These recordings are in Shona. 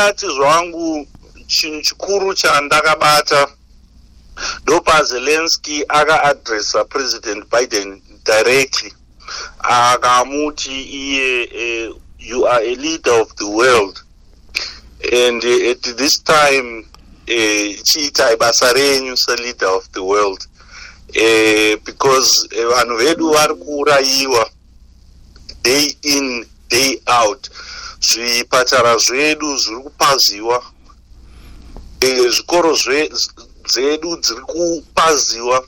ndingati zvangu chinhu chikuru chandakabata ndopazelensky akaadressa president biden directly. Akamuti iye uh, you are a leader of the world. And uh, at this time chiitai uh, basa renyu seleader of the world. Uh, because vanhu uh, vedu vari kuurayiwa day in day out zvipatara zvedu zviri kupaziwa. Zvikoro zvedu dziri kupaziwa.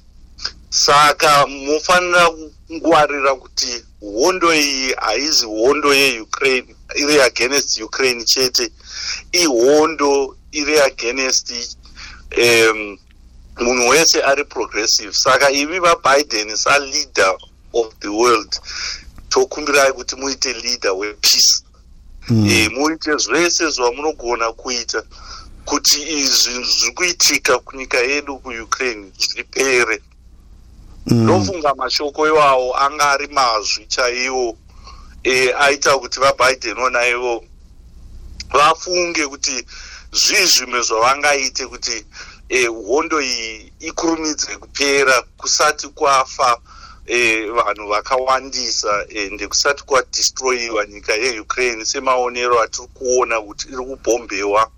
Saka mufanira kungwarira kuti hondo iyi haizi hondo yeukraine iri against ukraine chete. Ihondo iri against um, munhu wese ari progressive. Saka imi vabiden saleader of the world tokumbirai kuti muite leader wepeace. E, muite zvese zvamunogona kuita kuti izvi zviri kuitika kunyika yedu kuukraine zvipere ndofunga mm. mashoko iwawo anga ari mazvi chaiwo e, aita kuti vabiden ona ivo vafunge kuti zvii zvimwe zvavangaite kuti e, hondo iyi ikurumidze kupera kusati kwafa e, vanhu vakawandisa ende kusati kwadestroyiwa nyika yeukraine semaonero atiri kuona kuti iri kubhombewa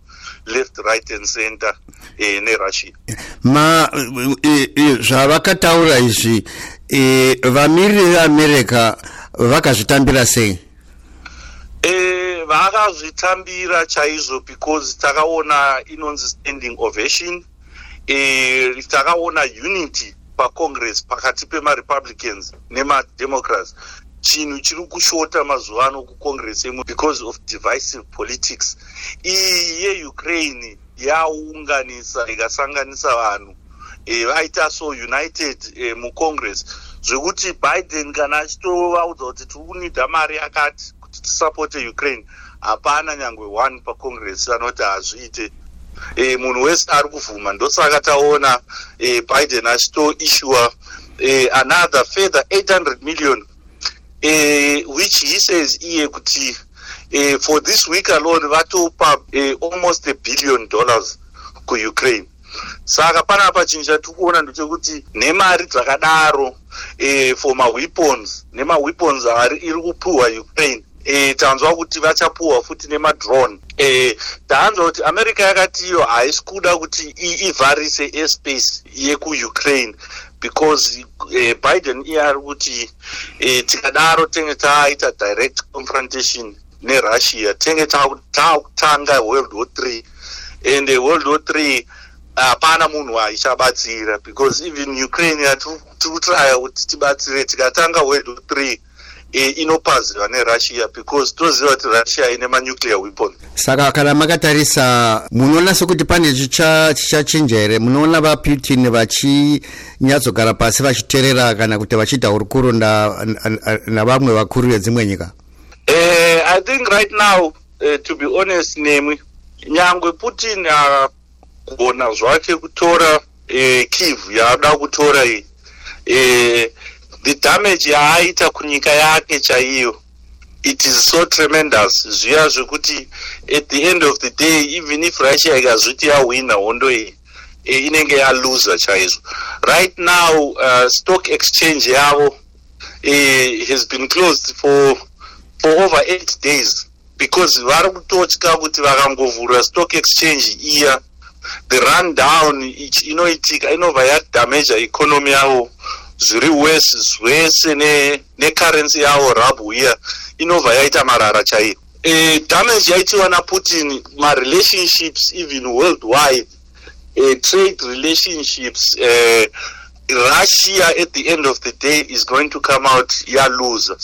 left right and center e, nerussia. Ma e, e, zvavakataura izvi e, vamiriri veamerica vakazvitambira sei? E, vakazvitambira chaizvo because takaona inonzi standing ovation e, takaona unity pacongress pakati pemarepublicans nemademocrats. Chinhu chiri kushota mazuva ano kucongress emu because of divisive politics. Iyi yeukraine yaunganisa ikasanganisa vanhu e, vaita so united e, mucongress. Zvekuti biden kana achitovaudza kuti tiri kunidha mari yakati kuti tisapote ukraine hapana nyange one pacongress anoti hazviite e, munhu wese ari kuvhuma ndosaka taona e, biden achitoissuwa e, another further 800 million e, which he says iye kuti e, for this week alone vatopa e, almost a billion dollars kuukraine saka panapa chinhu chatiri kuona ndechekuti nemari dzakadaro e, for maweapons nemaweapons ari iri kupiwa ukraine. E, tanzwa kuti vachapuhwa futi nemadrone e, taanzwa kuti america yakati iyo haisi kuda kuti ivharise airspace yekuukraine because e, biden iye ari kuti e, tikadaro tenge taaita direct confrontation nerussia tenge taakutanga world war three. And uh, world war three hapana uh, munhu aichabatsira because even ukraine yatiri kutraya kuti tibatsire tikatanga world war three e, inopaziva nerussia because toziva kuti russia ine manuclear weapon. Saka kana makatarisa munoona sekuti pane chichachinja here? Munoona vaputin vachinyatsogara pasi vachiteerera kana kuti vachiita hurukuro navamwe vakuru vedzimwe nyika? Uh, i think right now uh, to be honest nemi nyangwe putin agona zvake kutora uh, kiv yaada kutora iyi. Uh, the damage yaaita kunyika yake chaiyo it is so tremendous. Zviya zvekuti at the end of the day even if russia ikazviti yahwina hondo iyi e, inenge yaluza chaizvo. Right now uh, stock exchange yavo e, has been closed for, for over eight days because vari kutotya kuti vakangovhura stock exchange iya. The run down inoitika inobva yadamaja economy yavo zviri wese zvese necurrency ne yavo rabu iya inobva yaita marara chaiyo e, damage yaitiwa naputin marelationships even worldwide. E, trade relationships uh, russia at the end of the day is going to come out yalose